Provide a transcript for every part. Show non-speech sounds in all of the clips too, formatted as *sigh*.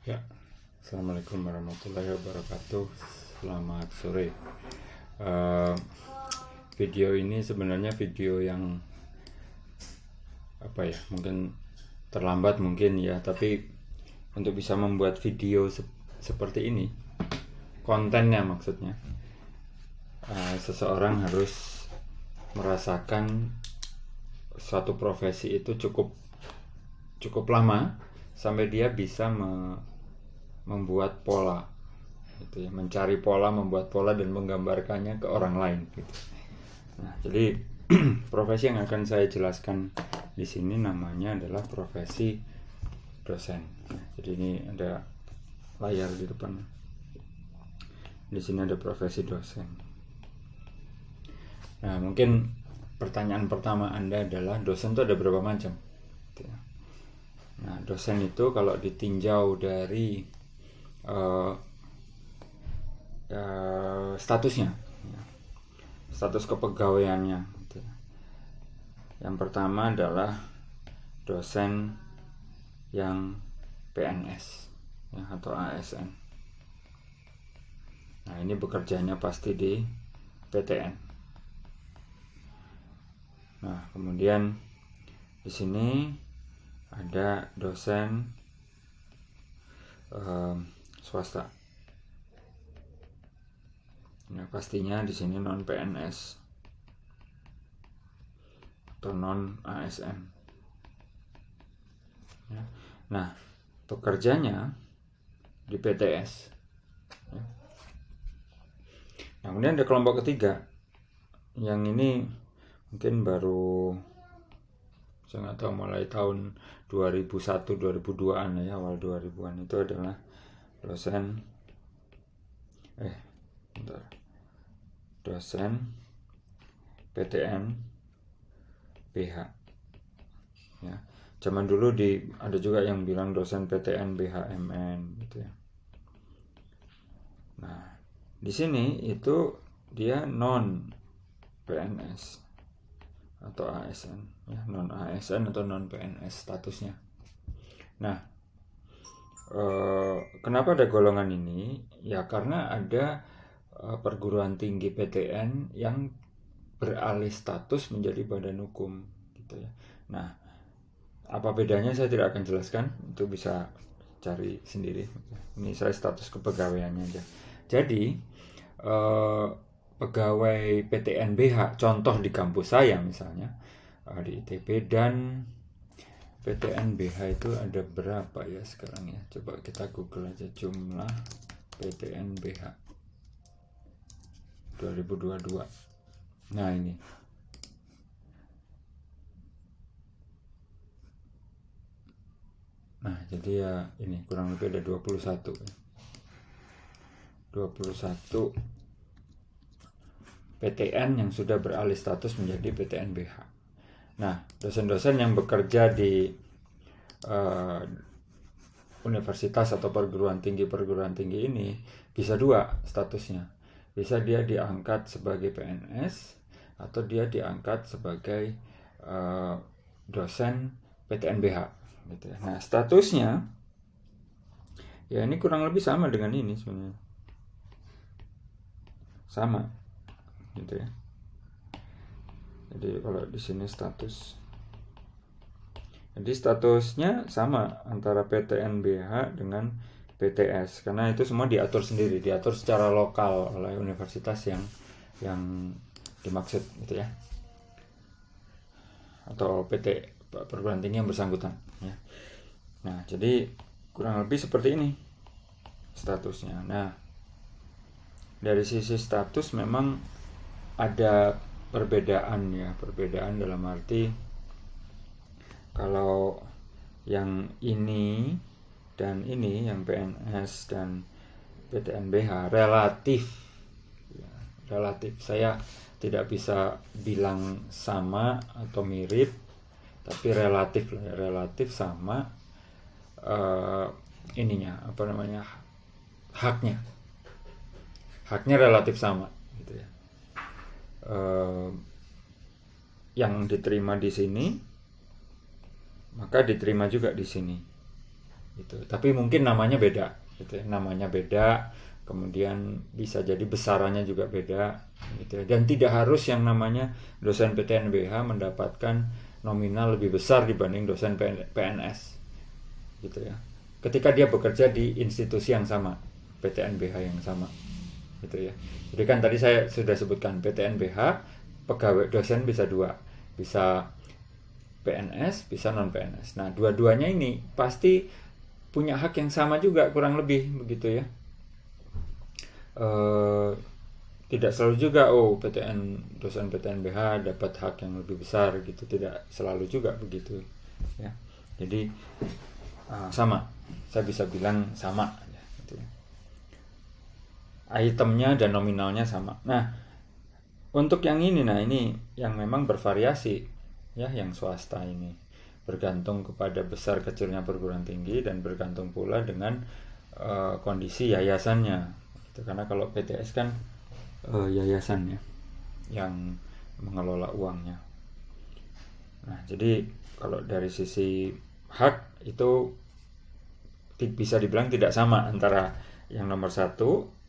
Ya, assalamualaikum warahmatullahi wabarakatuh. Selamat sore. Uh, video ini sebenarnya video yang apa ya? Mungkin terlambat mungkin ya, tapi untuk bisa membuat video se seperti ini, kontennya maksudnya, uh, seseorang harus merasakan suatu profesi itu cukup cukup lama sampai dia bisa me, membuat pola gitu ya. Mencari pola membuat pola dan menggambarkannya ke orang lain gitu. Nah jadi *clears throat* profesi yang akan saya jelaskan di sini namanya adalah profesi dosen. Jadi ini ada layar di depan. Di sini ada profesi dosen. Nah mungkin pertanyaan pertama anda adalah dosen itu ada berapa macam? Gitu ya. nah dosen itu kalau ditinjau dari uh, uh, statusnya. Ya. status kepegawaiannya. Yang pertama adalah dosen yang PNS ya, atau ASN nah ini bekerjanya pasti di PTN nah kemudian di sini ada dosen um, swasta. Nah, pastinya di sini non PNS atau non ASN. Ya. Nah, pekerjanya di PTS. Ya. Nah, kemudian ada kelompok ketiga yang ini mungkin baru saya nggak tahu mulai tahun 2001 2002an ya awal 2000-an itu adalah dosen. Eh bentar. Dosen. PTN BH ya. Zaman dulu di ada juga yang bilang dosen PTN BHMN gitu ya. Nah di sini itu dia non PNS atau ASN ya. Non ASN atau non PNS statusnya. Nah Eh, kenapa ada golongan ini? Ya karena ada uh, perguruan tinggi PTN yang beralih status menjadi badan hukum gitu ya. Nah, apa bedanya saya tidak akan jelaskan, itu bisa cari sendiri. Ini saya status kepegawaiannya aja. Jadi uh, pegawai PTNBH contoh di kampus saya misalnya di ITB dan PTNBH itu ada berapa ya sekarang ya? Coba kita google aja jumlah PTNBH 2022 nah ini. Nah jadi ya ini kurang lebih ada 21 21 PTN yang sudah beralih status menjadi PTNBH Nah, dosen-dosen yang bekerja di uh, universitas atau perguruan tinggi perguruan tinggi ini bisa dua statusnya. Bisa dia diangkat sebagai PNS atau dia diangkat sebagai uh, dosen PTNBH gitu ya. Nah, statusnya ya ini kurang lebih sama dengan ini sebenarnya. Sama gitu ya jadi kalau di sini status. Jadi statusnya sama antara PTNBH dengan PTS karena itu semua diatur sendiri diatur secara lokal oleh universitas yang yang dimaksud gitu ya. Atau PT perguruan tinggi yang bersangkutan ya. Nah jadi kurang lebih seperti ini statusnya. Nah dari sisi status memang ada perbedaan ya perbedaan dalam arti kalau yang ini dan ini yang PNS dan PTNBH relatif ya, relatif. Saya tidak bisa bilang sama atau mirip tapi relatif ya, relatif sama uh, ininya apa namanya haknya. Haknya relatif sama uh, yang diterima di sini maka diterima juga di sini gitu tapi mungkin namanya beda gitu ya. namanya beda kemudian bisa jadi besarannya juga beda gitu ya. dan tidak harus yang namanya dosen PTNBH mendapatkan nominal lebih besar dibanding dosen PNS gitu ya ketika dia bekerja di institusi yang sama PTNBH yang sama gitu ya. Jadi kan tadi saya sudah sebutkan PTNBH pegawai dosen bisa dua. Bisa PNS bisa non PNS nah dua-duanya ini pasti punya hak yang sama juga kurang lebih begitu ya. E, tidak selalu juga oh PTN dosen PTNBH dapat hak yang lebih besar gitu. Tidak selalu juga begitu ya. Jadi uh, sama. Saya bisa bilang sama. Itemnya dan nominalnya sama. Nah untuk yang ini nah ini yang memang bervariasi ya yang swasta ini. Bergantung kepada besar kecilnya perguruan tinggi dan bergantung pula dengan uh, kondisi yayasannya. Gitu. karena kalau PTS kan uh, yayasan ya yang mengelola uangnya. Nah jadi kalau dari sisi hak itu bisa dibilang tidak sama antara yang nomor satu,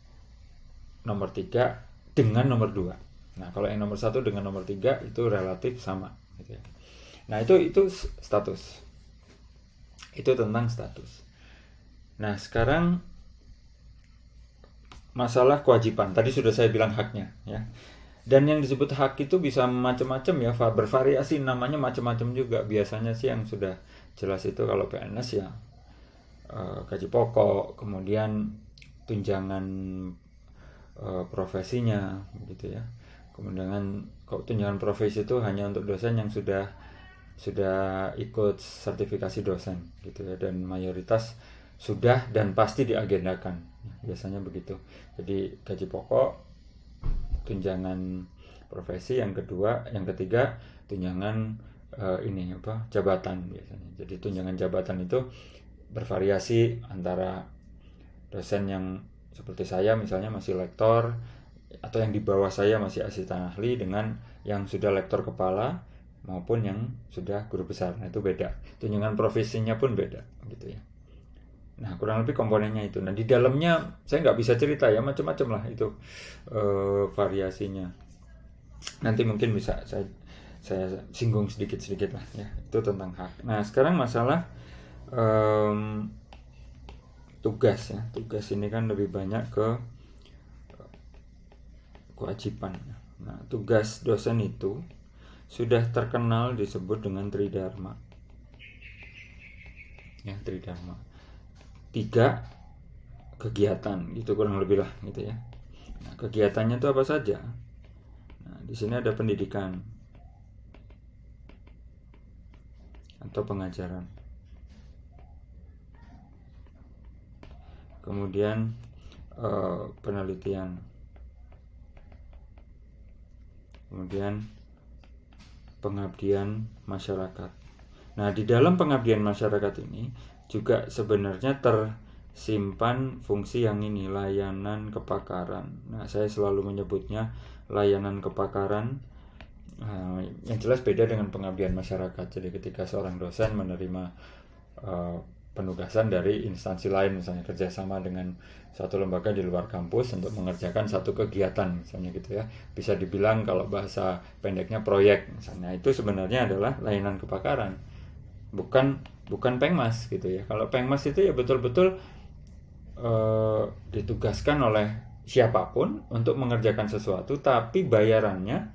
nomor tiga dengan nomor dua. Nah kalau yang nomor satu dengan nomor tiga itu relatif sama. Gitu ya. Nah itu itu status. Itu tentang status. Nah sekarang masalah kewajiban. Tadi sudah saya bilang haknya, ya. Dan yang disebut hak itu bisa macam-macam ya, bervariasi namanya macam-macam juga. Biasanya sih yang sudah jelas itu kalau PNS ya uh, gaji pokok, kemudian tunjangan uh, profesinya gitu ya. Kemudian kok tunjangan profesi itu hanya untuk dosen yang sudah sudah ikut sertifikasi dosen gitu ya. Dan mayoritas sudah dan pasti diagendakan biasanya begitu. Jadi gaji pokok tunjangan profesi yang kedua yang ketiga tunjangan uh, ini apa jabatan biasanya. Jadi tunjangan jabatan itu bervariasi antara dosen yang seperti saya misalnya masih lektor atau yang di bawah saya masih asisten ahli dengan yang sudah lektor kepala maupun yang sudah guru besar. Nah itu beda. Tunjangan profesinya pun beda gitu ya. Nah kurang lebih komponennya itu. Nah di dalamnya saya nggak bisa cerita ya macam-macam lah itu e, variasinya. Nanti mungkin bisa saya saya singgung sedikit-sedikit lah ya itu tentang hak. Nah sekarang masalah um, tugas ya. Tugas ini kan lebih banyak ke kewajiban. Nah tugas dosen itu sudah terkenal disebut dengan tridharma. Ya tridharma. Tiga kegiatan itu kurang lebih lah gitu ya. Nah, kegiatannya itu apa saja? Nah di sini ada pendidikan atau pengajaran kemudian uh, penelitian. Kemudian pengabdian masyarakat. Nah di dalam pengabdian masyarakat ini juga sebenarnya tersimpan fungsi yang ini layanan kepakaran. Nah saya selalu menyebutnya layanan kepakaran. Uh, yang jelas beda dengan pengabdian masyarakat. Jadi ketika seorang dosen menerima uh, penugasan dari instansi lain misalnya kerjasama dengan satu lembaga di luar kampus untuk mengerjakan satu kegiatan misalnya gitu ya. Bisa dibilang kalau bahasa pendeknya proyek misalnya. Itu sebenarnya adalah layanan kebakaran bukan bukan pengmas gitu ya. Kalau pengmas itu ya betul-betul e, ditugaskan oleh siapa pun untuk mengerjakan sesuatu tapi bayarannya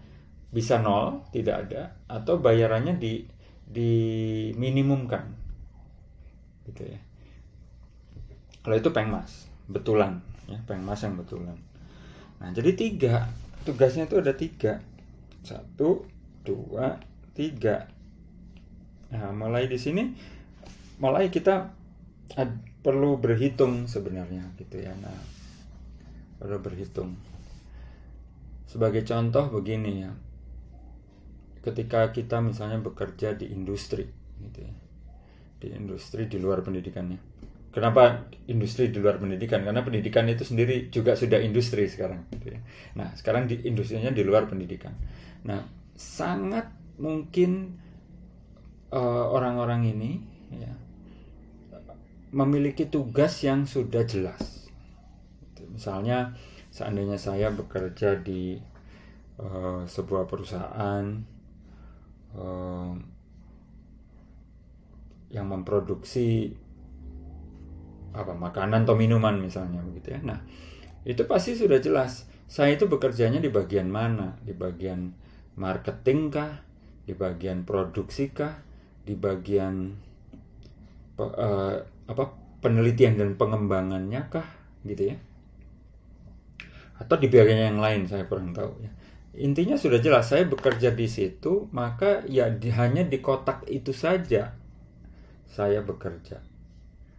bisa nol tidak ada atau bayarannya di diminimumkan gitu ya. Kalau itu pengmas betulan ya pengmas yang betulan. Nah jadi tiga tugasnya itu ada tiga. Satu dua tiga. Nah mulai di sini mulai kita ad, perlu berhitung sebenarnya gitu ya. Nah perlu berhitung. Sebagai contoh begini ya. Ketika kita misalnya bekerja di industri gitu ya di industri di luar pendidikannya. Kenapa industri di luar pendidikan? Karena pendidikan itu sendiri juga sudah industri sekarang. Gitu ya. Nah, sekarang di industrinya di luar pendidikan. Nah, sangat mungkin eh, orang-orang ini ya, memiliki tugas yang sudah jelas. Misalnya, seandainya saya bekerja di uh, sebuah perusahaan uh, yang memproduksi apa makanan atau minuman misalnya begitu ya. Nah, itu pasti sudah jelas. Saya itu bekerjanya di bagian mana? Di bagian marketing kah? Di bagian produksi kah? Di bagian uh, apa penelitian dan pengembangannya kah? Gitu ya. Atau di bagian yang lain saya kurang tahu ya. Intinya sudah jelas saya bekerja di situ, maka ya di, hanya di kotak itu saja saya bekerja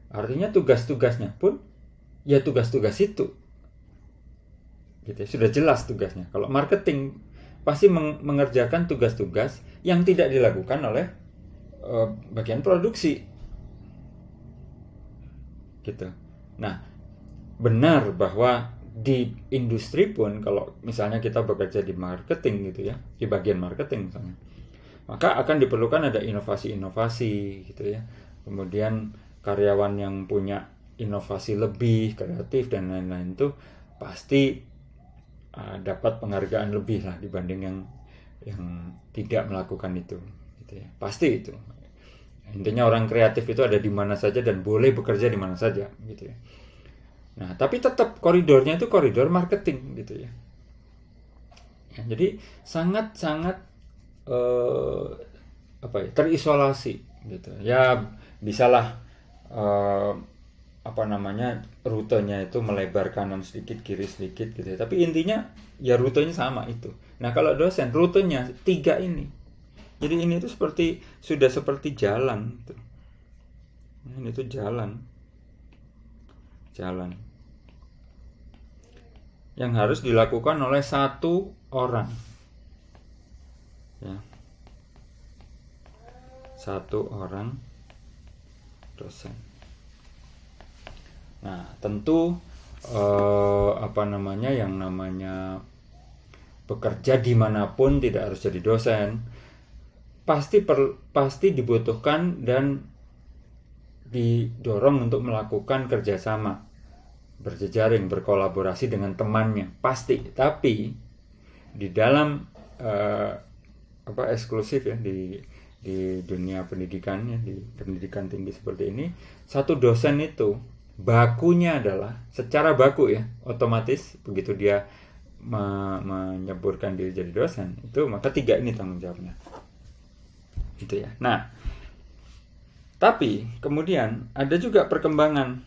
Artinya tugas-tugasnya pun ya tugas-tugas itu. Gitu ya, sudah jelas tugasnya. Kalau marketing pasti mengerjakan tugas-tugas yang tidak dilakukan oleh uh, bagian produksi. Gitu. Nah, benar bahwa di industri pun kalau misalnya kita bekerja di marketing gitu ya, di bagian marketing misalnya, maka akan diperlukan ada inovasi-inovasi gitu ya. Kemudian karyawan yang punya inovasi lebih kreatif dan lain-lain itu pasti uh, dapat penghargaan lebih lah dibanding yang yang tidak melakukan itu gitu ya. Pasti itu. Intinya orang kreatif itu ada di mana saja dan boleh bekerja di mana saja gitu ya. Nah tapi tetap koridornya itu koridor marketing gitu ya, ya jadi sangat sangat uh, apa ya terisolasi gitu. Ya bisalah uh, apa namanya rutenya itu melebar kanan sedikit kiri sedikit gitu ya. tapi intinya ya rutenya sama itu. Nah kalau dosen rutenya tiga ini. Jadi ini tuh seperti sudah seperti jalan gitu. ini tuh jalan. Jalan. Yang harus dilakukan oleh satu orang ya satu orang dosen. Nah, tentu eh, apa namanya yang namanya bekerja di mana pun tidak harus jadi dosen pasti per, pasti dibutuhkan dan didorong untuk melakukan kerjasama berjejaring berkolaborasi dengan temannya pasti tapi di dalam uh, apa eksklusif ya di di dunia pendidikan ya di pendidikan tinggi seperti ini. Satu dosen itu bakunya adalah secara baku ya otomatis begitu dia me menyeburkan diri jadi dosen itu maka tiga ini tanggung jawabnya. Gitu ya. Nah tapi kemudian ada juga perkembangan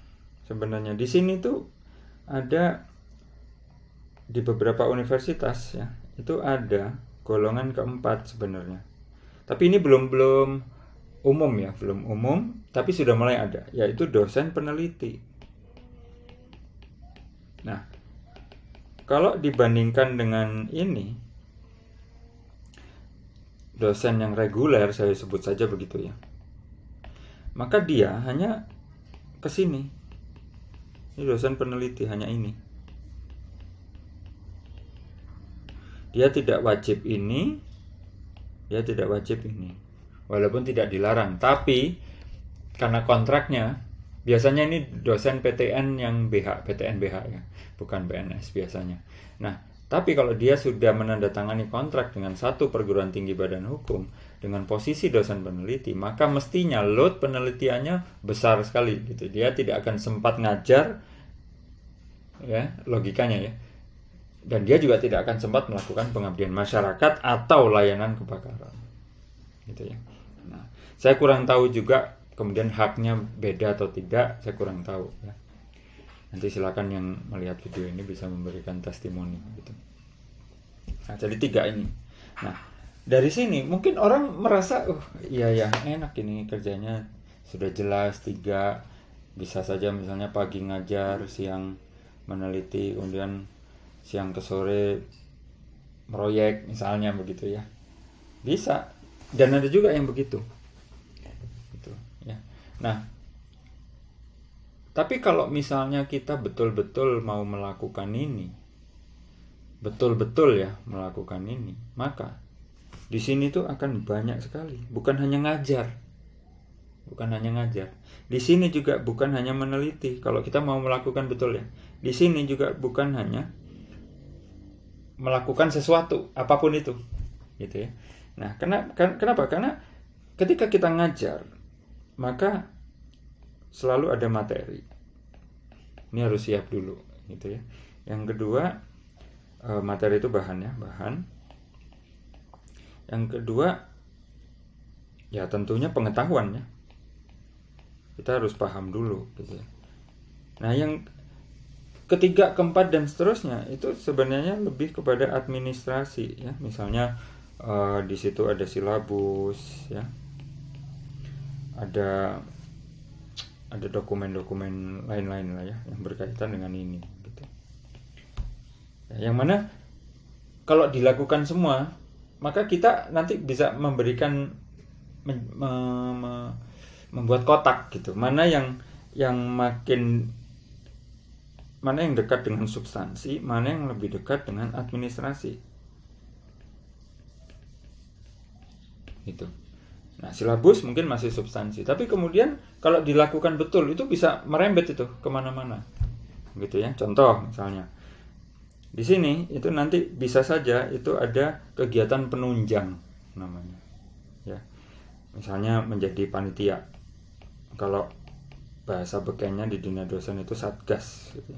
sebenarnya. Di sini tuh ada di beberapa universitas ya itu ada golongan keempat sebenarnya tapi ini belum belum umum ya, belum umum, tapi sudah mulai ada, yaitu dosen peneliti. Nah, kalau dibandingkan dengan ini, dosen yang reguler, saya sebut saja begitu ya, maka dia hanya ke sini. Ini dosen peneliti hanya ini. Dia tidak wajib ini, ya tidak wajib ini. Walaupun tidak dilarang tapi karena kontraknya biasanya ini dosen PTN yang BH PTN BH ya bukan BNS biasanya. Nah tapi kalau dia sudah menandatangani kontrak dengan satu perguruan tinggi badan hukum dengan posisi dosen peneliti, maka mestinya load penelitiannya besar sekali gitu. Dia tidak akan sempat ngajar ya, logikanya ya dan dia juga tidak akan sempat melakukan pengabdian masyarakat atau layanan kebakaran. Gitu ya. Nah saya kurang tahu juga kemudian haknya beda atau tidak saya kurang tahu ya. Nanti silakan yang melihat video ini bisa memberikan testimoni gitu. Nah jadi tiga ini. Nah dari sini mungkin orang merasa oh iya ya enak ini kerjanya. Sudah jelas tiga. Bisa saja misalnya pagi ngajar siang meneliti kemudian siang ke sore proyek misalnya begitu ya bisa dan ada juga yang begitu gitu ya nah tapi kalau misalnya kita betul-betul mau melakukan ini betul-betul ya melakukan ini maka di sini tuh akan banyak sekali bukan hanya ngajar bukan hanya ngajar. Di sini juga bukan hanya meneliti. Kalau kita mau melakukan betul ya. Di sini juga bukan hanya melakukan sesuatu apa pun itu, gitu ya. Nah, kenapa? Kenapa? Karena ketika kita ngajar, maka selalu ada materi. Ini harus siap dulu, gitu ya. Yang kedua, eh, materi itu bahan ya, bahan. Yang kedua, ya tentunya pengetahuan ya kita harus paham dulu gitu ya. Nah, yang ketiga, keempat dan seterusnya itu sebenarnya lebih kepada administrasi ya. Misalnya uh, di situ ada silabus ya. Ada ada dokumen-dokumen lain-lain lah ya yang berkaitan dengan ini gitu. Ya, yang mana kalau dilakukan semua maka kita nanti bisa memberikan me, me, me, membuat kotak gitu mana yang yang makin mana yang dekat dengan substansi mana yang lebih dekat dengan administrasi. Itu nah silabus mungkin masih substansi. Tapi kemudian kalau dilakukan betul itu bisa merembet itu ke mana-mana. Gitu ya. Contoh misalnya. Di sini itu nanti bisa saja itu ada kegiatan penunjang namanya. Ya. Misalnya menjadi panitia. Kalau bahasa bekennya di dunia dosen itu satgas gitu.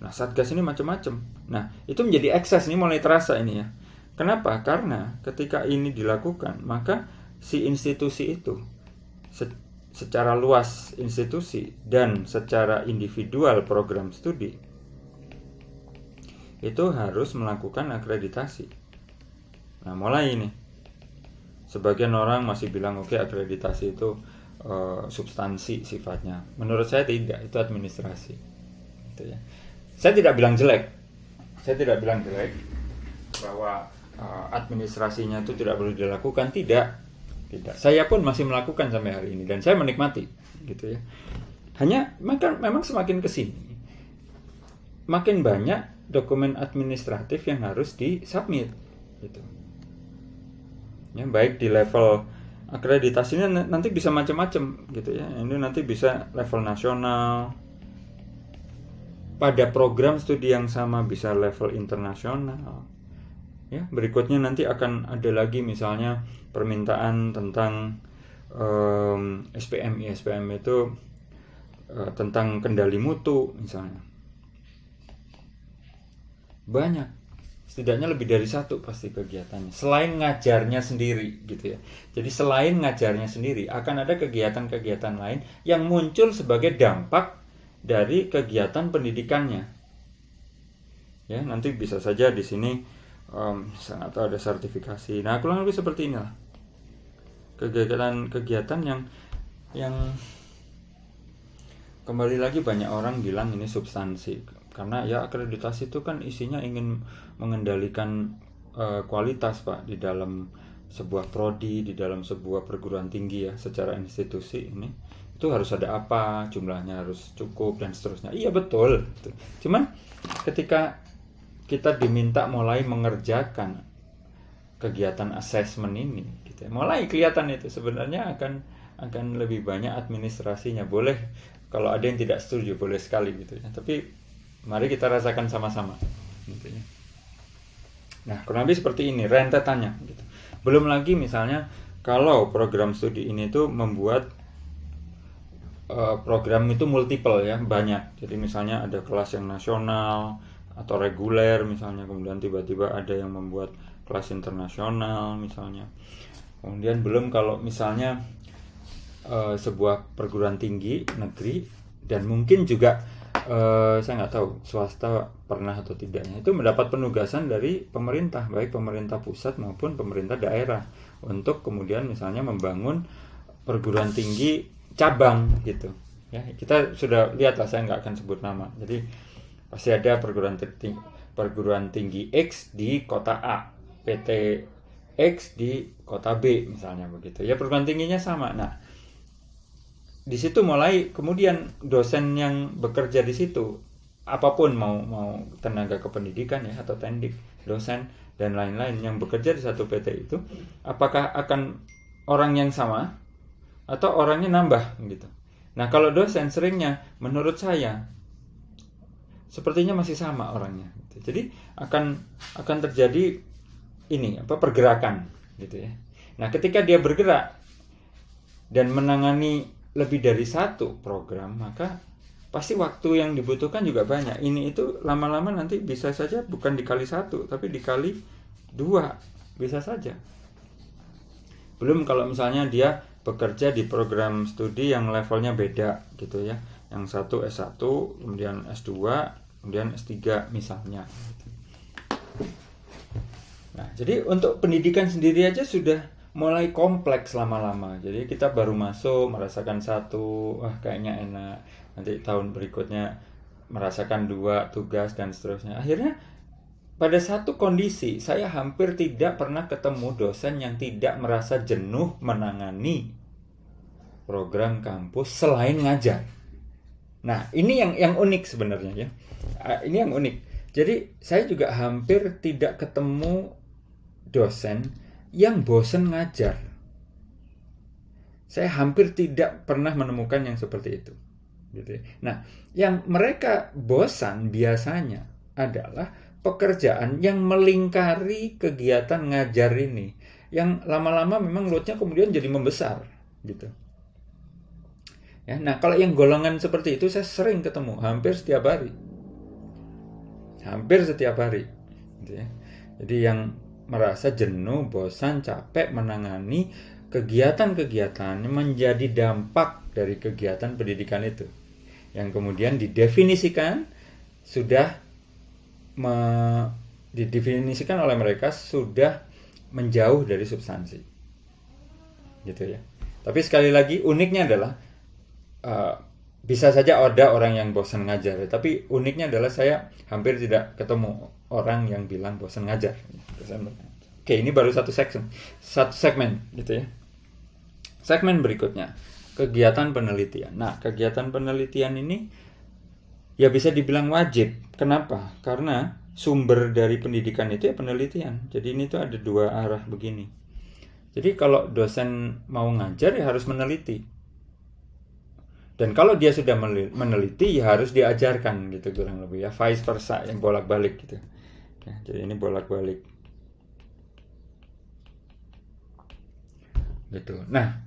Nah, satgas ini macam-macam. Nah, itu menjadi ekses ini mulai terasa ini ya. Kenapa? Karena ketika ini dilakukan, maka si institusi itu se secara luas institusi dan secara individual program studi itu harus melakukan akreditasi. Nah, mulai ini. Sebagian orang masih bilang oke okay, akreditasi itu uh, substansi sifatnya. Menurut saya tidak, itu administrasi. Gitu ya. Saya tidak bilang jelek, saya tidak bilang jelek bahwa uh, administrasinya itu tidak perlu dilakukan, tidak, tidak. Saya pun masih melakukan sampai hari ini dan saya menikmati, gitu ya. Hanya maka memang semakin ke sini, makin banyak dokumen administratif yang harus disubmit, gitu. Ya, baik di level akreditasinya nanti bisa macam-macam gitu ya. Ini nanti bisa level nasional. Pada program studi yang sama bisa level internasional. Ya berikutnya nanti akan ada lagi misalnya permintaan tentang um, SPM SPM itu uh, tentang kendali mutu misalnya. Banyak setidaknya lebih dari satu pasti kegiatannya selain ngajarnya sendiri gitu ya. Jadi selain ngajarnya sendiri akan ada kegiatan-kegiatan lain yang muncul sebagai dampak dari kegiatan pendidikannya. Ya nanti bisa saja di sini um, atau ada sertifikasi. Nah kurang lebih seperti inilah. Kegiatan-kegiatan yang yang kembali lagi banyak orang bilang ini substansi karena ya akreditasi itu kan isinya ingin mengendalikan uh, kualitas pak di dalam sebuah prodi di dalam sebuah perguruan tinggi ya secara institusi ini. Itu harus ada apa jumlahnya harus cukup dan seterusnya. Iya betul. Cuman ketika kita diminta mulai mengerjakan kegiatan asesmen ini gitu ya, mulai kelihatan itu sebenarnya akan akan lebih banyak administrasinya. Boleh kalau ada yang tidak setuju boleh sekali gitu ya. Tapi Mari kita rasakan sama-sama. Nah, kurang lebih seperti ini rentetannya. Gitu. Belum lagi misalnya kalau program studi ini tuh membuat uh, program itu multiple ya banyak. Jadi misalnya ada kelas yang nasional atau reguler misalnya, kemudian tiba-tiba ada yang membuat kelas internasional misalnya. Kemudian belum kalau misalnya uh, sebuah perguruan tinggi negeri dan mungkin juga uh, saya nggak tahu swasta pernah atau tidaknya. Itu mendapat penugasan dari pemerintah baik pemerintah pusat maupun pemerintah daerah untuk kemudian misalnya membangun perguruan tinggi cabang gitu. Ya kita sudah lihat lah saya nggak akan sebut nama. Jadi pasti ada perguruan tinggi perguruan tinggi X di kota A PT X di kota B misalnya begitu. Ya perguruan tingginya sama. Nah di situ mulai kemudian dosen yang bekerja di situ apa pun mau mau tenaga kependidikan ya atau tendik dosen dan lain-lain yang bekerja di satu PT itu apakah akan orang yang sama atau orangnya nambah gitu. Nah kalau dosen seringnya menurut saya sepertinya masih sama orangnya. Gitu. Jadi akan akan terjadi ini apa pergerakan gitu ya. Nah ketika dia bergerak dan menangani lebih dari satu program maka pasti waktu yang dibutuhkan juga banyak. Ini itu lama-lama nanti bisa saja bukan dikali satu tapi dikali dua bisa saja. Belum kalau misalnya dia bekerja di program studi yang levelnya beda gitu ya. Yang satu S1, kemudian S2, kemudian S3 misalnya. Nah, jadi untuk pendidikan sendiri aja sudah mulai kompleks lama-lama. Jadi kita baru masuk merasakan satu, wah kayaknya enak. Nanti tahun berikutnya merasakan dua tugas dan seterusnya. Akhirnya pada satu kondisi saya hampir tidak pernah ketemu dosen yang tidak merasa jenuh menangani program kampus selain ngajar. Nah, ini yang yang unik sebenarnya ya. Ah, ini yang unik. Jadi saya juga hampir tidak ketemu dosen yang bosen ngajar. Saya hampir tidak pernah menemukan yang seperti itu. Gitu ya. Nah, yang mereka bosan biasanya adalah pekerjaan yang melingkari kegiatan ngajar ini, yang lama-lama memang loadnya kemudian jadi membesar, gitu. Ya, nah kalau yang golongan seperti itu saya sering ketemu hampir setiap hari, hampir setiap hari. Gitu ya. Jadi yang merasa jenuh, bosan, capek menangani kegiatan-kegiatan menjadi dampak dari kegiatan pendidikan itu, yang kemudian didefinisikan sudah me, didefinisikan oleh mereka sudah menjauh dari substansi, gitu ya. Tapi sekali lagi uniknya adalah uh, bisa saja ada orang yang bosan ngajar, tapi uniknya adalah saya hampir tidak ketemu orang yang bilang bosan ngajar. Oke, ini baru satu section, satu segmen, gitu ya. Segmen berikutnya, kegiatan penelitian. Nah, kegiatan penelitian ini ya bisa dibilang wajib. Kenapa? Karena sumber dari pendidikan itu ya penelitian. Jadi ini tuh ada dua arah begini. Jadi kalau dosen mau ngajar ya harus meneliti dan kalau dia sudah meneliti ya harus diajarkan gitu kurang lebih ya. Vice versa yang bolak-balik gitu. Ya, jadi ini bolak-balik. Gitu. Nah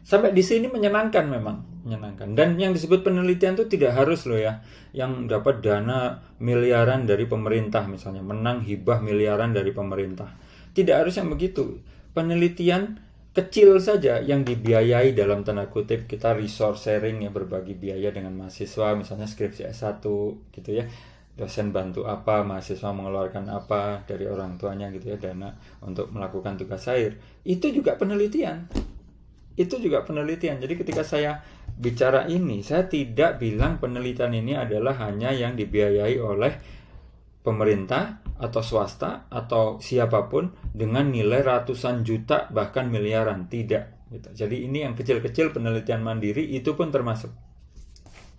sampai di sini menyenangkan memang menyenangkan. Dan yang disebut penelitian itu tidak harus loh ya. Yang dapat dana miliaran dari pemerintah misalnya menang hibah miliaran dari pemerintah. Tidak harus yang begitu. Penelitian kecil saja yang dibiayai dalam tanda kutip kita resource sharing ya berbagi biaya dengan mahasiswa misalnya skripsi S1 gitu ya. Dosen bantu apa mahasiswa mengeluarkan apa dari orang tuanya gitu ya dana untuk melakukan tugas air itu juga penelitian. Itu juga penelitian. Jadi ketika saya bicara ini saya tidak bilang penelitian ini adalah hanya yang dibiayai oleh pemerintah atau swasta atau siapa pun dengan nilai ratusan juta bahkan miliaran. Tidak. Gitu. jadi ini yang kecil-kecil penelitian mandiri itu pun termasuk.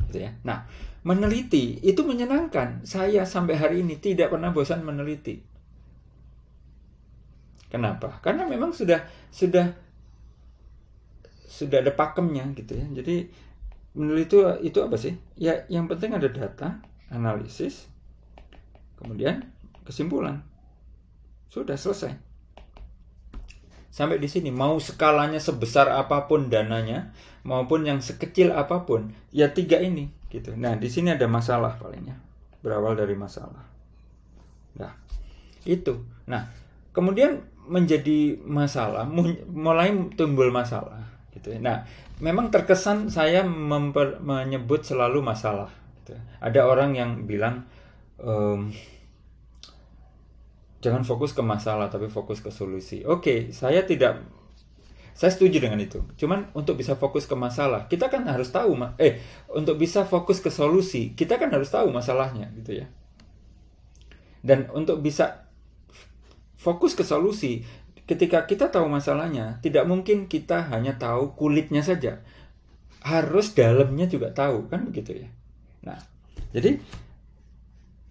Gitu ya. Nah meneliti itu menyenangkan. Saya sampai hari ini tidak pernah bosan meneliti. Kenapa? Karena memang sudah sudah sudah ada pakemnya gitu ya. Jadi meneliti itu apa sih? Ya yang penting ada data analisis kemudian kesimpulan. Sudah selesai. Sampai di sini mau skalanya sebesar apa pun dananya maupun yang sekecil apa pun, ya tiga ini gitu. Nah, di sini ada masalah palingnya. Berawal dari masalah. Nah, itu. Nah, kemudian menjadi masalah, mulai timbul masalah gitu. Nah, memang terkesan saya menyebut selalu masalah. Gitu. Ada orang yang bilang um, jangan fokus ke masalah tapi fokus ke solusi. Oke, okay, saya tidak saya setuju dengan itu. Cuman untuk bisa fokus ke masalah, kita kan harus tahu eh untuk bisa fokus ke solusi, kita kan harus tahu masalahnya gitu ya. Dan untuk bisa fokus ke solusi, ketika kita tahu masalahnya, tidak mungkin kita hanya tahu kulitnya saja. Harus dalamnya juga tahu, kan begitu ya. Nah, jadi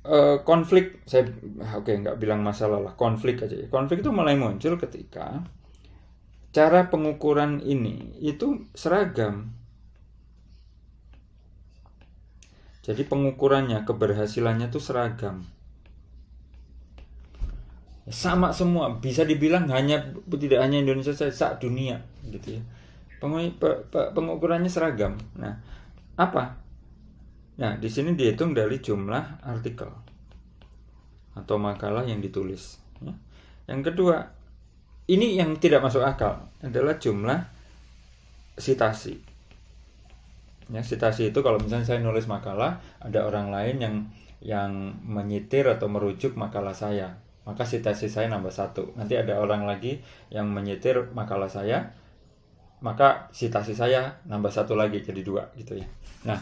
uh, konflik saya oke okay, nggak bilang masalah lah konflik aja ya konflik itu mulai muncul ketika cara pengukuran ini itu seragam. Jadi pengukurannya, keberhasilannya itu seragam. Sama semua, bisa dibilang hanya tidak hanya Indonesia saja, sak dunia gitu ya. Pengukurannya seragam. Nah, apa? Nah, di sini dihitung dari jumlah artikel atau makalah yang ditulis. Ya. Yang kedua, ini yang tidak masuk akal adalah jumlah sitasi. Ya, sitasi itu kalau misalnya saya nulis makalah, ada orang lain yang yang menyitir atau merujuk makalah saya, maka sitasi saya nambah satu. Nanti ada orang lagi yang menyitir makalah saya, maka sitasi saya nambah satu lagi jadi dua gitu ya. Nah,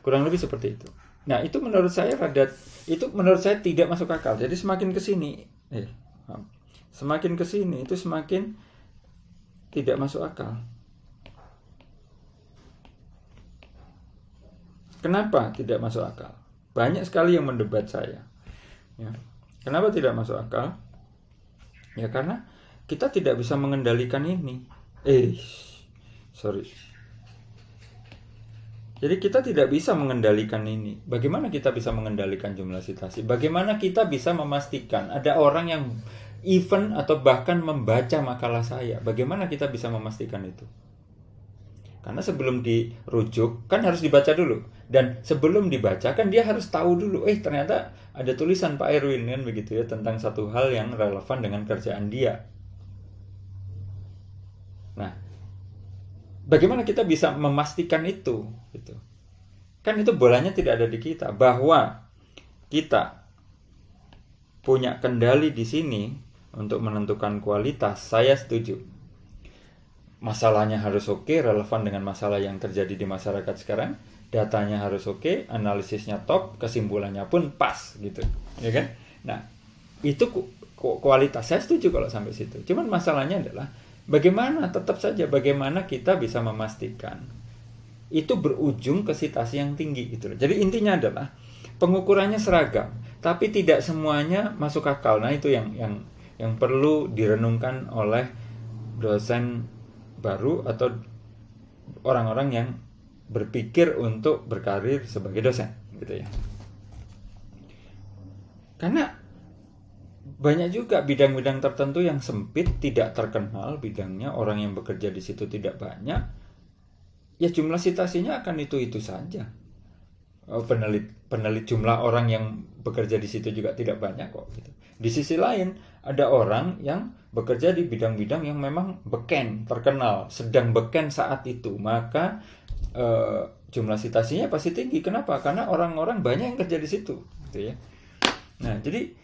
kurang lebih seperti itu. Nah, itu menurut saya rada itu menurut saya tidak masuk akal. Jadi semakin ke sini, eh, semakin ke sini itu semakin tidak masuk akal. Kenapa tidak masuk akal? Banyak sekali yang mendebat saya. Ya. Kenapa tidak masuk akal? Ya karena kita tidak bisa mengendalikan ini. Eh, sorry. Jadi kita tidak bisa mengendalikan ini. Bagaimana kita bisa mengendalikan jumlah sitasi? Bagaimana kita bisa memastikan ada orang yang even atau bahkan membaca makalah saya? Bagaimana kita bisa memastikan itu? Karena sebelum dirujuk kan harus dibaca dulu. Dan sebelum dibaca kan dia harus tahu dulu, eh ternyata ada tulisan Pak Erwin kan begitu ya tentang satu hal yang relevan dengan kerjaan dia. Nah, bagaimana kita bisa memastikan itu? Gitu. Kan itu bolanya tidak ada di kita. Bahwa kita punya kendali di sini untuk menentukan kualitas, saya setuju masalahnya harus oke, okay, relevan dengan masalah yang terjadi di masyarakat sekarang, datanya harus oke, okay, analisisnya top, kesimpulannya pun pas gitu, ya kan? Nah, itu kualitas saya setuju kalau sampai situ. Cuman masalahnya adalah bagaimana tetap saja bagaimana kita bisa memastikan itu berujung ke sitasi yang tinggi gitu. Jadi intinya adalah pengukurannya seragam, tapi tidak semuanya masuk akal. Nah, itu yang yang yang perlu direnungkan oleh dosen baru atau orang-orang yang berpikir untuk berkarir sebagai dosen gitu ya. Karena banyak juga bidang-bidang tertentu yang sempit, tidak terkenal bidangnya, orang yang bekerja di situ tidak banyak. Ya jumlah citasinya akan itu-itu saja. Oh, penelit penelit jumlah orang yang bekerja di situ juga tidak banyak kok gitu. Di sisi lain ada orang yang bekerja di bidang-bidang yang memang beken, terkenal, sedang beken saat itu, maka e, jumlah citasinya pasti tinggi. Kenapa? Karena orang-orang banyak yang kerja di situ, gitu ya. Nah, jadi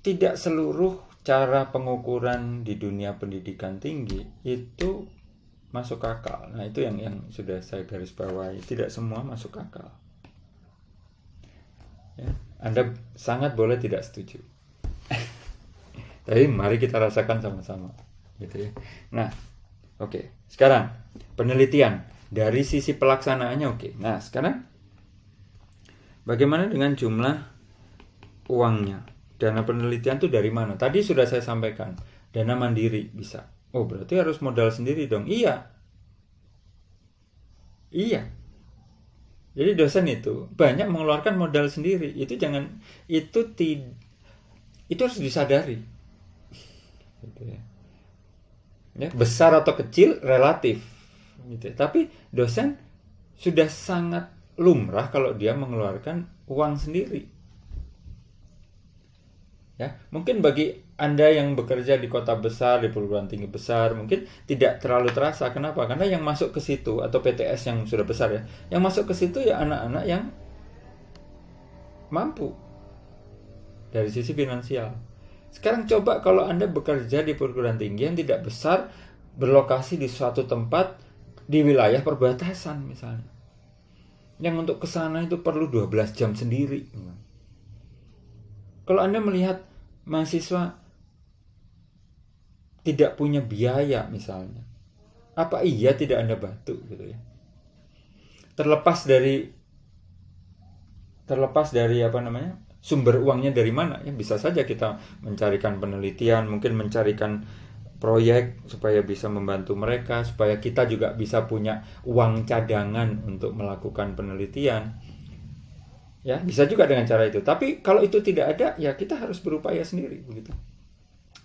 tidak seluruh cara pengukuran di dunia pendidikan tinggi itu masuk akal. Nah, itu yang yang sudah saya garis bawahi. Tidak semua masuk akal. Ya, Anda sangat boleh tidak setuju. *laughs* Tapi mari kita rasakan sama-sama, gitu ya. Nah, oke. Okay. Sekarang penelitian dari sisi pelaksanaannya oke. Okay. Nah, sekarang bagaimana dengan jumlah uangnya? Dana penelitian itu dari mana? Tadi sudah saya sampaikan, dana mandiri bisa. Oh, berarti harus modal sendiri dong. Iya. Iya. Jadi dosen itu banyak mengeluarkan modal sendiri. Itu jangan itu tidak itu harus disadari gitu ya. ya besar atau kecil relatif gitu ya. tapi dosen sudah sangat lumrah kalau dia mengeluarkan uang sendiri ya mungkin bagi anda yang bekerja di kota besar di perguruan tinggi besar mungkin tidak terlalu terasa kenapa karena yang masuk ke situ atau PTS yang sudah besar ya yang masuk ke situ ya anak-anak yang mampu dari sisi finansial. Sekarang coba kalau Anda bekerja di perguruan tinggi yang tidak besar, berlokasi di suatu tempat di wilayah perbatasan misalnya. Yang untuk ke sana itu perlu 12 jam sendiri. Kalau Anda melihat mahasiswa tidak punya biaya misalnya, apa iya tidak Anda bantu gitu ya? Terlepas dari terlepas dari apa namanya sumber uangnya dari mana ya bisa saja kita mencarikan penelitian mungkin mencarikan proyek supaya bisa membantu mereka supaya kita juga bisa punya uang cadangan untuk melakukan penelitian ya bisa juga dengan cara itu tapi kalau itu tidak ada ya kita harus berupaya sendiri begitu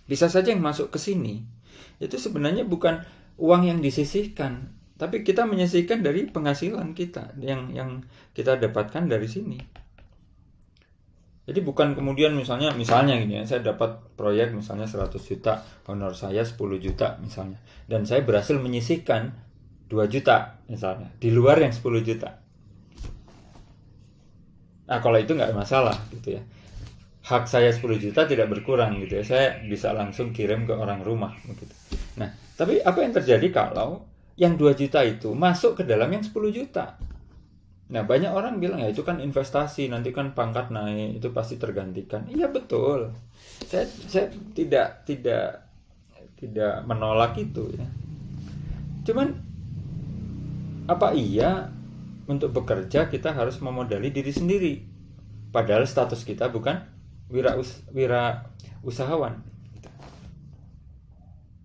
bisa saja yang masuk ke sini itu sebenarnya bukan uang yang disisihkan tapi kita menyisihkan dari penghasilan kita yang yang kita dapatkan dari sini jadi bukan kemudian misalnya misalnya gini ya, saya dapat proyek misalnya 100 juta, honor saya 10 juta misalnya. Dan saya berhasil menyisihkan 2 juta misalnya, di luar yang 10 juta. Nah, kalau itu nggak masalah gitu ya. Hak saya 10 juta tidak berkurang gitu ya. Saya bisa langsung kirim ke orang rumah begitu. Nah, tapi apa yang terjadi kalau yang 2 juta itu masuk ke dalam yang 10 juta? Nah banyak orang bilang ya itu kan investasi nanti kan pangkat naik itu pasti tergantikan. Iya betul. Saya saya tidak tidak tidak menolak itu ya. Cuman apa iya untuk bekerja kita harus memodali diri sendiri. Padahal status kita bukan wira us, wira usahawan.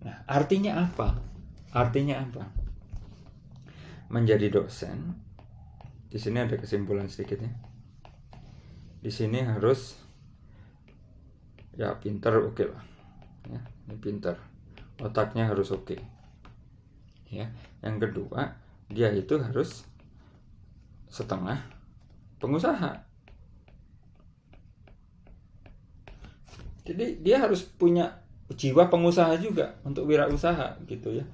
Nah, artinya apa? Artinya apa? Menjadi dosen di sini ada kesimpulan sedikitnya di sini harus ya pinter oke okay lah ya ini pinter otaknya harus oke okay. ya yang kedua dia itu harus setengah. Pengusaha. Jadi dia harus punya jiwa pengusaha juga untuk wirausaha gitu ya.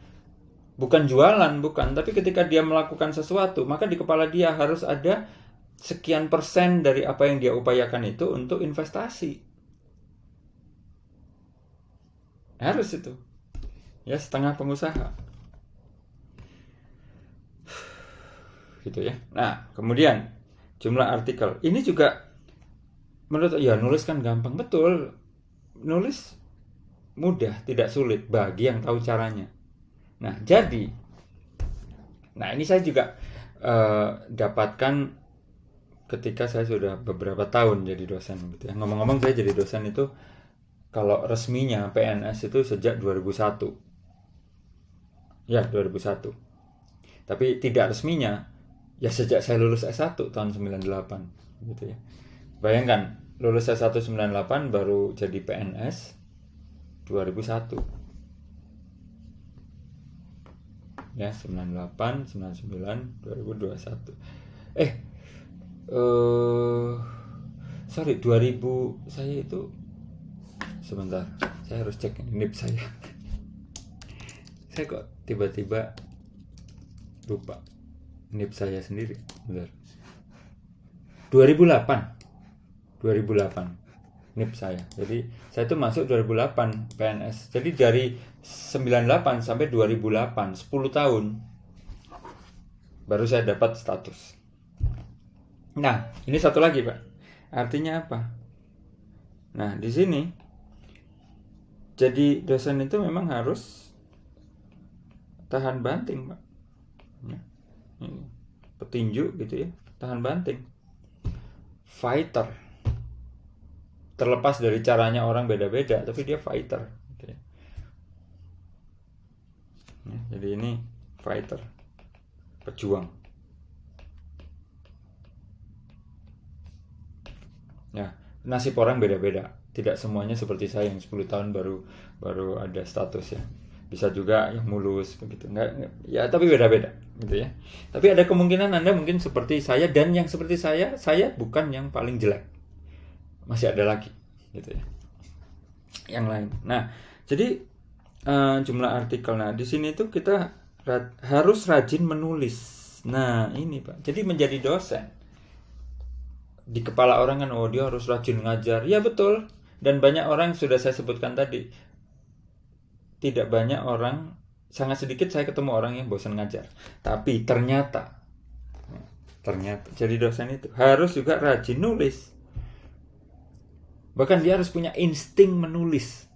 Bukan jualan bukan. Tapi ketika dia melakukan sesuatu maka di kepala dia harus ada sekian persen dari apa yang dia upayakan itu untuk investasi. Harus itu. Ya setengah pengusaha gitu ya nah kemudian jumlah artikel ini juga menurut ya nulis kan gampang betul nulis mudah tidak sulit bagi yang tahu caranya Nah, jadi Nah, ini saya juga uh, dapatkan ketika saya sudah beberapa tahun jadi dosen gitu ya. Ngomong-ngomong saya jadi dosen itu kalau resminya PNS itu sejak 2001. Ya, 2001. Tapi tidak resminya ya sejak saya lulus S1 tahun 98 gitu ya. Bayangkan, lulus S1 98 baru jadi PNS 2001 ya 98 99 2021 eh uh, sorry 2000 saya itu sebentar saya harus cek nip saya. *laughs* Saya kok tiba-tiba lupa nip saya sendiri. Bentar. 2008 2008 nip saya. Jadi saya itu masuk 2008 PNS jadi dari 98 sampai 2008 10 tahun baru saya dapat status. Nah ini satu lagi pak. Artinya apa? Nah di sini jadi dosen itu memang harus tahan banting pak. Nah, petinju gitu ya tahan banting. Fighter. Terlepas dari caranya orang beda-beda tapi dia fighter ya, jadi ini fighter. Pejuang. Ya nasib orang beda-beda. Tidak semuanya seperti saya yang 10 tahun baru baru ada status ya bisa juga yang mulus begitu enggak ya tapi beda-beda gitu ya tapi ada kemungkinan anda mungkin seperti saya dan yang seperti saya saya bukan yang paling jelek masih ada lagi gitu ya yang lain nah jadi uh, jumlah artikel. Nah, di sini tuh kita ra harus rajin menulis. Nah, ini Pak. Jadi menjadi dosen. Di kepala orang kan, oh dia harus rajin ngajar. Ya betul. Dan banyak orang sudah saya sebutkan tadi. Tidak banyak orang, sangat sedikit saya ketemu orang yang bosan ngajar. Tapi ternyata, ternyata jadi dosen itu harus juga rajin nulis. Bahkan dia harus punya insting menulis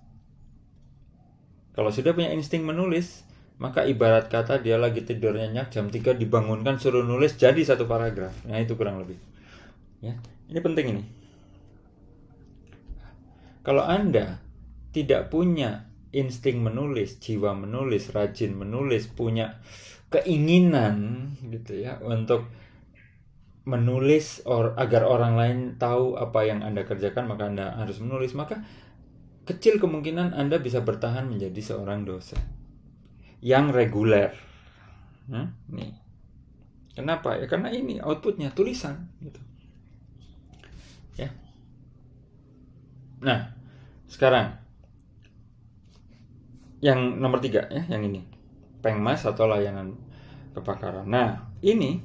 kalau sudah punya insting menulis, maka ibarat kata dia lagi tidur nyenyak jam 3 dibangunkan suruh nulis jadi satu paragraf. Nah, itu kurang lebih. Ya. Ini penting ini. Kalau Anda tidak punya insting menulis, jiwa menulis, rajin menulis, punya keinginan gitu ya untuk menulis or, agar orang lain tahu apa yang Anda kerjakan maka Anda harus menulis maka kecil kemungkinan Anda bisa bertahan menjadi seorang dosen yang reguler. Hmm? Nih. Kenapa? Ya karena ini outputnya tulisan gitu. Ya. Nah, sekarang yang nomor tiga ya, yang ini. Pengmas atau layanan kebakaran. Nah, ini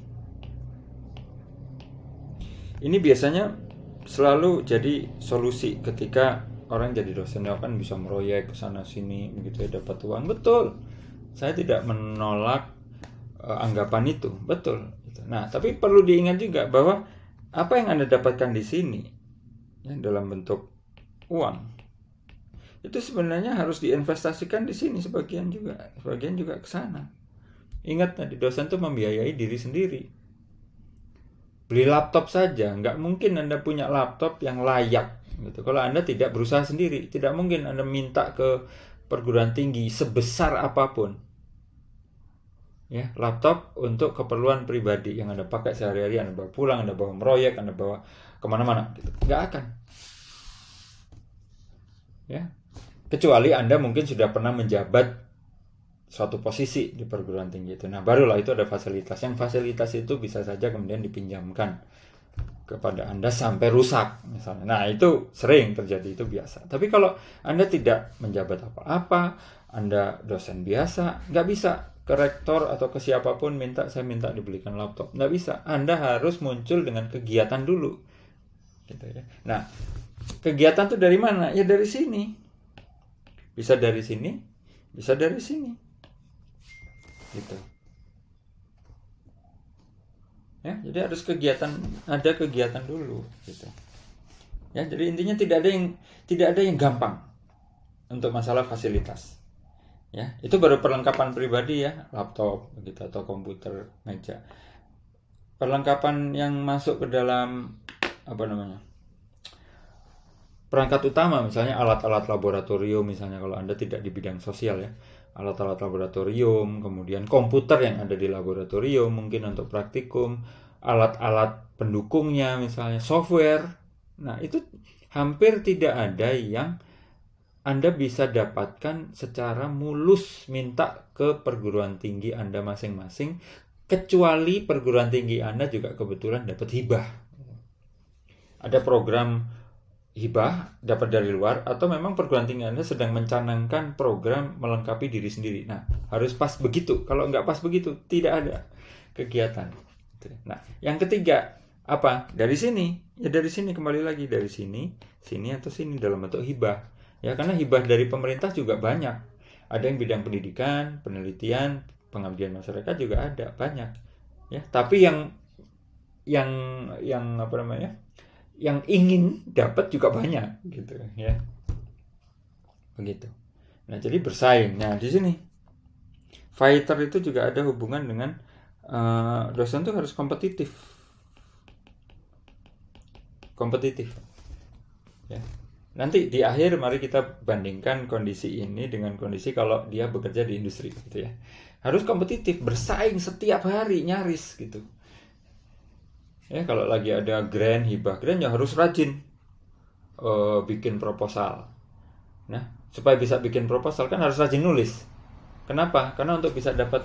ini biasanya selalu jadi solusi ketika orang jadi dosen. Ya kan bisa meroyek ke sana sini begitu ya dapat uang. Betul. Saya tidak menolak uh, anggapan itu. Betul. Nah tapi perlu diingat juga bahwa apa yang anda dapatkan di sini ya, dalam bentuk uang itu sebenarnya harus diinvestasikan di sini sebagian juga sebagian juga ke sana. Ingat tadi dosen tuh membiayai diri sendiri. Beli laptop saja nggak mungkin anda punya laptop yang layak gitu. Kalau anda tidak berusaha sendiri tidak mungkin anda minta ke perguruan tinggi sebesar apa pun. Ya laptop untuk keperluan pribadi yang anda pakai sehari-hari anda bawa pulang anda bawa meroyek anda bawa ke mana-mana gitu. Nggak akan. Ya kecuali Anda mungkin sudah pernah menjabat suatu posisi di perguruan tinggi itu. Nah, barulah itu ada fasilitas. Yang fasilitas itu bisa saja kemudian dipinjamkan kepada Anda sampai rusak misalnya. Nah, itu sering terjadi, itu biasa. Tapi kalau Anda tidak menjabat apa-apa, Anda dosen biasa, nggak bisa ke rektor atau ke siapa pun minta saya minta dibelikan laptop. Nggak bisa. Anda harus muncul dengan kegiatan dulu. Gitu ya. Nah, kegiatan itu dari mana? Ya dari sini bisa dari sini, bisa dari sini. Gitu. Ya, jadi harus kegiatan ada kegiatan dulu gitu. Ya, jadi intinya tidak ada yang tidak ada yang gampang untuk masalah fasilitas. Ya, itu baru perlengkapan pribadi ya, laptop begitu atau komputer, meja. Perlengkapan yang masuk ke dalam apa namanya? Perangkat utama misalnya alat-alat laboratorium misalnya kalau Anda tidak di bidang sosial ya. Alat-alat laboratorium kemudian komputer yang ada di laboratorium mungkin untuk praktikum. Alat-alat pendukungnya misalnya software. Nah itu hampir tidak ada yang anda bisa dapatkan secara mulus minta ke perguruan tinggi Anda masing-masing kecuali perguruan tinggi Anda juga kebetulan dapat hibah. Ada program hibah dapat dari luar atau memang perguruan tinggi Anda sedang mencanangkan program melengkapi diri sendiri. Nah, harus pas begitu. Kalau nggak pas begitu, tidak ada kegiatan. Nah, yang ketiga apa? Dari sini. Ya dari sini kembali lagi dari sini, sini atau sini dalam bentuk hibah. Ya karena hibah dari pemerintah juga banyak. Ada yang bidang pendidikan, penelitian, pengabdian masyarakat juga ada banyak. Ya, tapi yang yang yang apa namanya? Yang ingin dapat juga banyak gitu ya. Begitu. Nah jadi bersaing. Nah di sini fighter itu juga ada hubungan dengan uh, dosen tuh harus kompetitif. Kompetitif. Ya. Nanti di akhir mari kita bandingkan kondisi ini dengan kondisi kalau dia bekerja di industri gitu ya. Harus kompetitif bersaing setiap hari nyaris gitu ya kalau lagi ada grand hibah grand ya harus rajin uh, bikin proposal. Nah supaya bisa bikin proposal kan harus rajin nulis. Kenapa? Karena untuk bisa dapat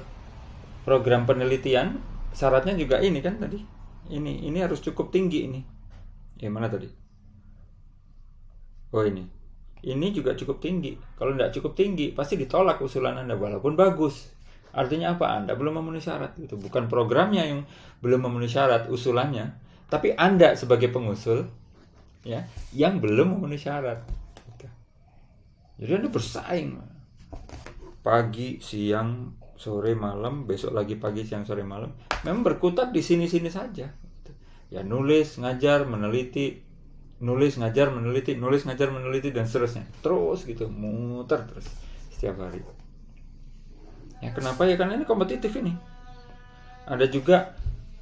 program penelitian syaratnya juga ini kan tadi. Ini ini harus cukup tinggi ini. Ya mana tadi? Oh ini. Ini juga cukup tinggi. Kalau tidak cukup tinggi pasti ditolak usulan anda walaupun bagus Artinya apa? Anda belum memenuhi syarat itu. Bukan programnya yang belum memenuhi syarat usulannya, tapi Anda sebagai pengusul ya yang belum memenuhi syarat. Gitu. Jadi Anda bersaing pagi, siang, sore, malam, besok lagi pagi, siang, sore, malam. Memang berkutat di sini-sini saja. Gitu. Ya nulis, ngajar, meneliti, nulis, ngajar, meneliti, nulis, ngajar, meneliti dan seterusnya. Terus gitu, muter terus setiap hari. Ya, kenapa ya? Karena ini kompetitif ini. Ada juga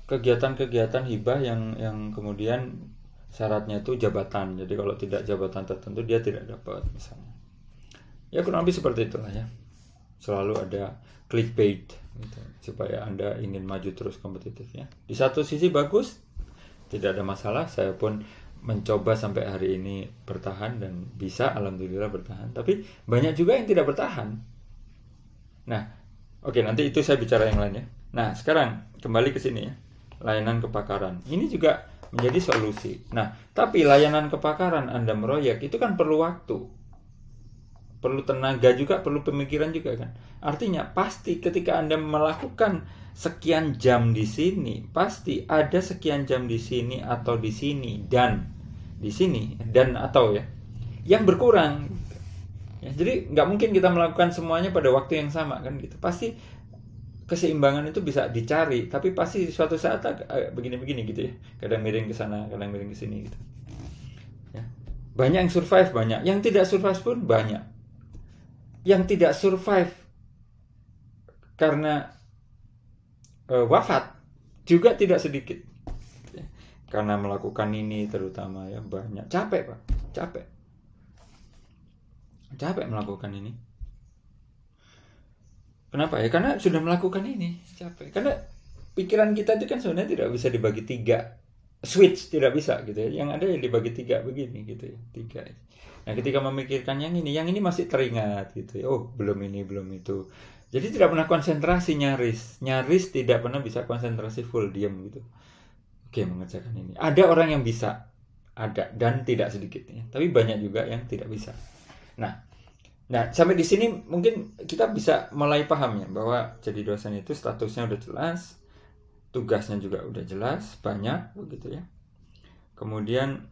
kegiatan-kegiatan hibah yang yang kemudian syaratnya itu jabatan. Jadi kalau tidak jabatan tertentu dia tidak dapat misalnya. ya kurang lebih seperti itulah ya selalu ada clickbait gitu, supaya anda ingin maju terus kompetitif ya di satu sisi bagus tidak ada masalah saya pun mencoba sampai hari ini bertahan dan bisa alhamdulillah bertahan tapi banyak juga yang tidak bertahan nah oke nanti itu saya bicara yang lain ya nah sekarang kembali ke sini ya. Layanan kebakaran ini juga menjadi solusi. Nah tapi layanan kebakaran anda meroyek itu kan perlu waktu. Perlu tenaga juga, perlu pemikiran juga kan. Artinya pasti ketika Anda melakukan sekian jam di sini, pasti ada sekian jam di sini atau di sini dan di sini dan atau ya yang berkurang. Ya, jadi nggak mungkin kita melakukan semuanya pada waktu yang sama kan gitu. Pasti keseimbangan itu bisa dicari, tapi pasti suatu saat begini-begini gitu ya. Kadang miring ke sana, kadang miring ke sini gitu. Ya. Banyak yang survive banyak, yang tidak survive pun banyak yang tidak survive karena uh, wafat juga tidak sedikit karena melakukan ini terutama ya banyak capek pak capek capek melakukan ini kenapa ya karena sudah melakukan ini capek karena pikiran kita itu kan sebenarnya tidak bisa dibagi tiga switch tidak bisa gitu ya yang ada yang dibagi tiga begini gitu ya tiga Nah, ketika memikirkan yang ini, yang ini masih teringat gitu ya. Oh, belum ini, belum itu. Jadi tidak pernah konsentrasi nyaris, nyaris tidak pernah bisa konsentrasi full diam gitu. Oke, mengerjakan ini. Ada orang yang bisa, ada dan tidak sedikit ya. Tapi banyak juga yang tidak bisa. Nah, nah sampai di sini mungkin kita bisa mulai paham ya bahwa jadi dosen itu statusnya udah jelas, tugasnya juga udah jelas, banyak begitu ya. Kemudian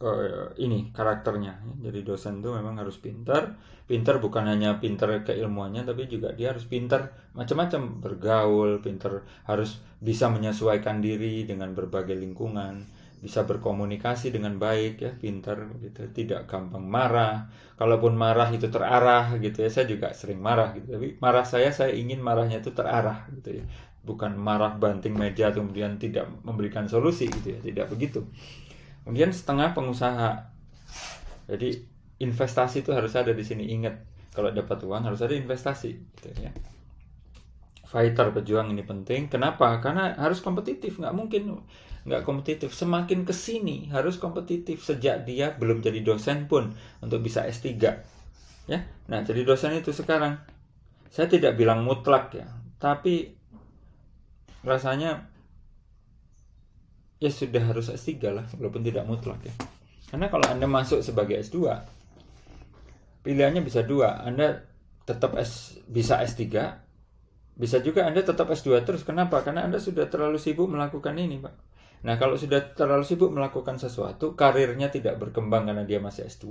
uh, ini karakternya. Jadi dosen itu memang harus pintar. Pintar bukan hanya pintar keilmuannya, tapi juga dia harus pintar macam-macam bergaul, pintar harus bisa menyesuaikan diri dengan berbagai lingkungan, bisa berkomunikasi dengan baik ya, pintar gitu, tidak gampang marah. Kalaupun marah itu terarah gitu ya, saya juga sering marah gitu. Tapi marah saya saya ingin marahnya itu terarah gitu ya. Bukan marah banting meja kemudian tidak memberikan solusi gitu ya, tidak begitu Kemudian setengah pengusaha. Jadi investasi itu harus ada di sini. Ingat, kalau dapat uang harus ada investasi. Gitu ya. Fighter pejuang ini penting. Kenapa? Karena harus kompetitif. Nggak mungkin nggak kompetitif. Semakin ke sini harus kompetitif. Sejak dia belum jadi dosen pun untuk bisa S3. Ya. Nah, jadi dosen itu sekarang. Saya tidak bilang mutlak ya, tapi rasanya ya sudah harus S3 lah walaupun tidak mutlak ya. Karena kalau anda masuk sebagai S2 pilihannya bisa dua. Anda tetap S bisa S3 bisa juga anda tetap S2 terus. Kenapa? Karena anda sudah terlalu sibuk melakukan ini pak nah kalau sudah terlalu sibuk melakukan sesuatu karirnya tidak berkembang karena dia masih S2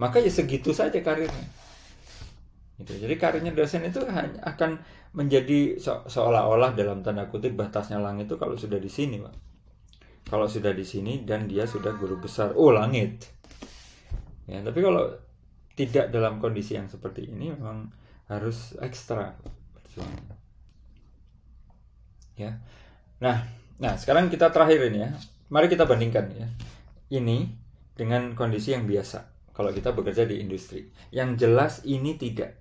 maka ya segitu saja karirnya. Gitu. jadi karirnya dosen itu hanya akan menjadi seolah-olah dalam tanda kutip batasnya langit itu kalau sudah di sini pak. Kalau sudah di sini dan dia sudah guru besar. Oh langit. Ya tapi kalau tidak dalam kondisi yang seperti ini memang harus ekstra ya. Nah nah sekarang kita terakhir ini ya. Mari kita bandingkan ya. Ini dengan kondisi yang biasa kalau kita bekerja di industri. Yang jelas ini tidak.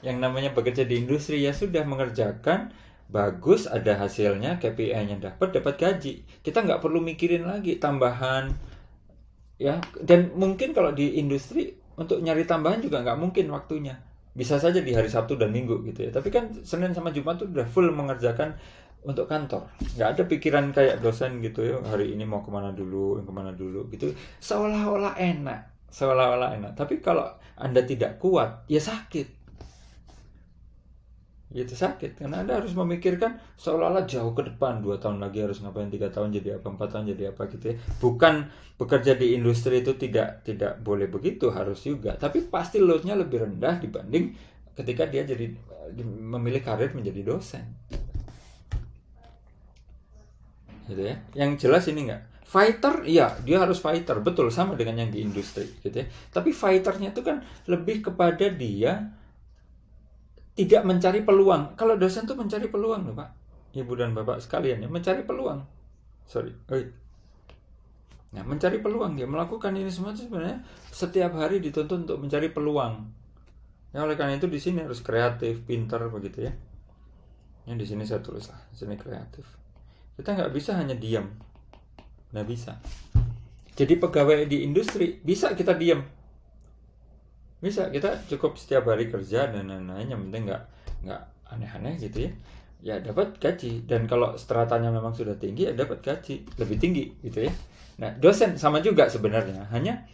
Yang namanya bekerja di industri ya sudah mengerjakan bagus ada hasilnya KPI-nya dapat dapat gaji. Kita nggak perlu mikirin lagi tambahan ya. Dan mungkin kalau di industri untuk nyari tambahan juga nggak mungkin waktunya. Bisa saja di hari Sabtu dan Minggu gitu ya. Tapi kan Senin sama Jumat tuh udah full mengerjakan untuk kantor. Nggak ada pikiran kayak dosen gitu ya hari ini mau ke mana dulu ke mana dulu gitu. Seolah-olah enak. Seolah-olah enak. Tapi kalau anda tidak kuat ya sakit. Itu sakit. Karena anda harus memikirkan seolah-olah jauh ke depan dua tahun lagi harus ngapain tiga tahun jadi apa empat tahun jadi apa gitu ya. Bukan bekerja di industri itu tidak tidak boleh begitu harus juga. Tapi pasti loadnya lebih rendah dibanding ketika dia jadi memilih karir menjadi dosen gitu ya yang jelas ini enggak fighter iya dia harus fighter betul sama dengan yang di industri gitu ya tapi fighternya itu kan lebih kepada dia tidak mencari peluang. Kalau dosen tuh mencari peluang loh Pak. Ibu dan Bapak sekalian ya, mencari peluang. Sorry. Oi. Nah, mencari peluang dia melakukan ini semua itu sebenarnya setiap hari dituntut untuk mencari peluang. Ya oleh karena itu di sini harus kreatif, pintar begitu ya. Yang di sini saya tulis lah, di sini kreatif. Kita nggak bisa hanya diam, nggak bisa. Jadi pegawai di industri bisa kita diam, bisa kita cukup setiap hari kerja dan lain-lain yang penting nggak nggak aneh-aneh gitu ya. Ya dapat gaji. Dan kalau stratanya memang sudah tinggi ya dapat gaji. Lebih tinggi gitu ya. Nah dosen sama juga sebenarnya. Hanya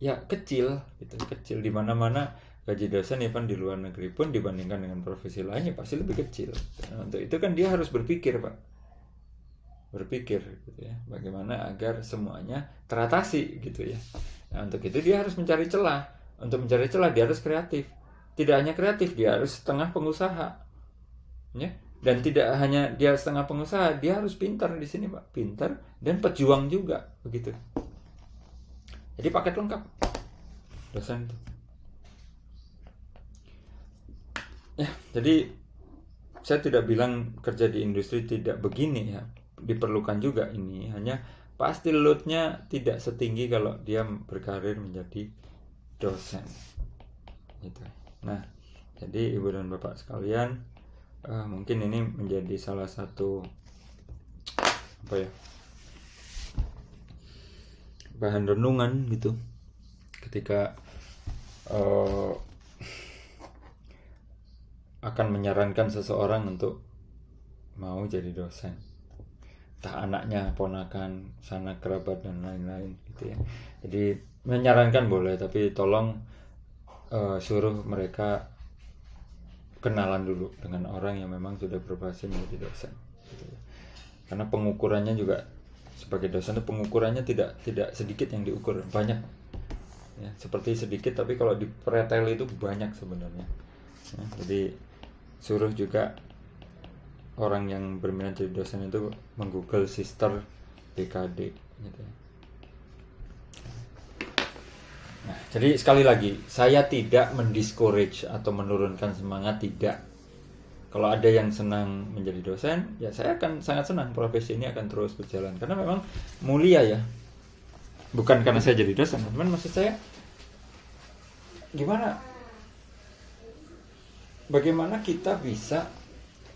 ya kecil gitu. Kecil di mana-mana. Gaji dosen even di luar negeri pun dibandingkan dengan profesi lainnya pasti lebih kecil. Nah, untuk itu kan dia harus berpikir pak berpikir gitu ya bagaimana agar semuanya teratasi gitu ya nah untuk itu dia harus mencari celah untuk mencari celah dia harus kreatif. Tidak hanya kreatif, dia harus setengah pengusaha. Ya. Dan tidak hanya dia setengah pengusaha, dia harus pintar di sini, Pak. Pintar dan pejuang juga, begitu. Jadi paket lengkap. Dosen itu. Ya, jadi saya tidak bilang kerja di industri tidak begini ya. Diperlukan juga ini. Hanya pasti loadnya tidak setinggi kalau dia berkarir menjadi dosen. Gitu. Nah jadi ibu dan bapak sekalian uh, mungkin ini menjadi salah satu apa ya bahan renungan gitu. Ketika uh, akan menyarankan seseorang untuk mau jadi dosen tak anaknya ponakan sana kerabat dan lain-lain gitu ya. Jadi menyarankan boleh tapi tolong uh, suruh mereka kenalan dulu dengan orang yang memang sudah berprofesi menjadi dosen gitu. karena pengukurannya juga sebagai dosen pengukurannya tidak tidak sedikit yang diukur banyak. Ya seperti sedikit tapi kalau di pretel itu banyak sebenarnya. Ya, jadi suruh juga orang yang berminat jadi dosen itu menggoogle sister DKD gitu ya. Nah, jadi sekali lagi, saya tidak mendiscourage atau menurunkan semangat tidak. Kalau ada yang senang menjadi dosen, ya saya akan sangat senang profesi ini akan terus berjalan karena memang mulia ya. Bukan karena saya jadi dosen, teman maksud saya gimana bagaimana kita bisa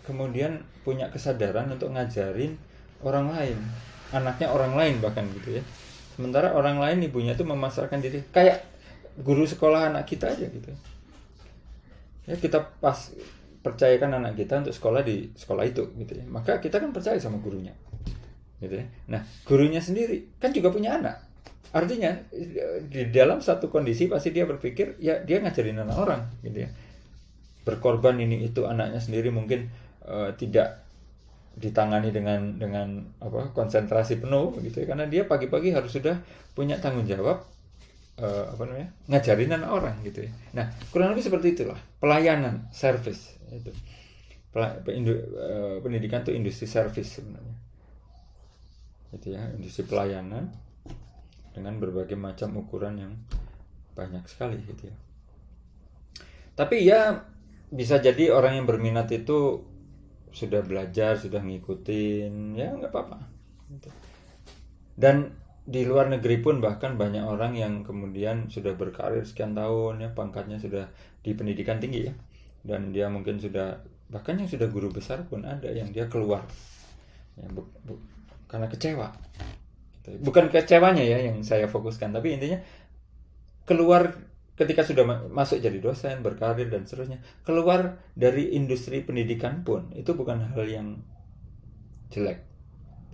kemudian punya kesadaran untuk ngajarin orang lain, anaknya orang lain bahkan gitu ya. Sementara orang lain ibunya tuh memasarkan diri. Kayak guru sekolah anak kita aja gitu. Ya kita pas percayakan anak kita untuk sekolah di sekolah itu gitu ya. Maka kita kan percaya sama gurunya gitu ya. Nah gurunya sendiri kan juga punya anak. Artinya di dalam satu kondisi pasti dia berpikir ya dia ngajarin anak orang gitu ya. Berkorban ini itu anaknya sendiri mungkin uh, tidak ditangani dengan dengan apa konsentrasi penuh gitu ya. Karena dia pagi-pagi harus sudah punya tanggung jawab uh, apa namanya ngajarin anak orang gitu ya. Nah kurang lebih seperti itulah pelayanan service itu. Uh, pendidikan itu industri service sebenarnya. Gitu ya industri pelayanan dengan berbagai macam ukuran yang banyak sekali gitu ya. Tapi ya bisa jadi orang yang berminat itu sudah belajar sudah ngikutin ya nggak apa-apa. Dan di luar negeri pun bahkan banyak orang yang kemudian sudah berkarir sekian tahun ya pangkatnya sudah di pendidikan tinggi ya. Dan dia mungkin sudah bahkan yang sudah guru besar pun ada yang dia keluar. Ya, bu, bu, karena kecewa. Bukan kecewanya ya yang saya fokuskan tapi intinya keluar ketika sudah masuk jadi dosen, berkarir dan seterusnya, keluar dari industri pendidikan pun itu bukan hal yang jelek,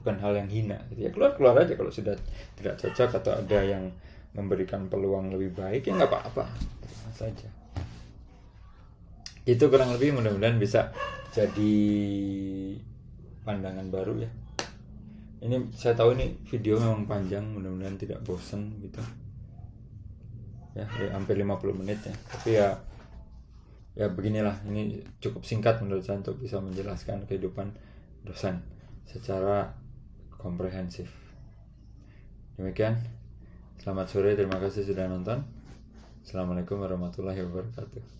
bukan hal yang hina. Gitu ya keluar keluar aja kalau sudah tidak cocok atau ada yang memberikan peluang lebih baik ya nggak apa-apa saja. Itu kurang lebih mudah-mudahan bisa jadi pandangan baru ya. Ini saya tahu ini video memang panjang, mudah-mudahan tidak bosan gitu ya, ya hampir 50 menit ya. Tapi ya ya beginilah. Ini cukup singkat menurut saya untuk bisa menjelaskan kehidupan dosen secara komprehensif. Demikian. Selamat sore terima kasih sudah nonton. Assalamualaikum warahmatullahi wabarakatuh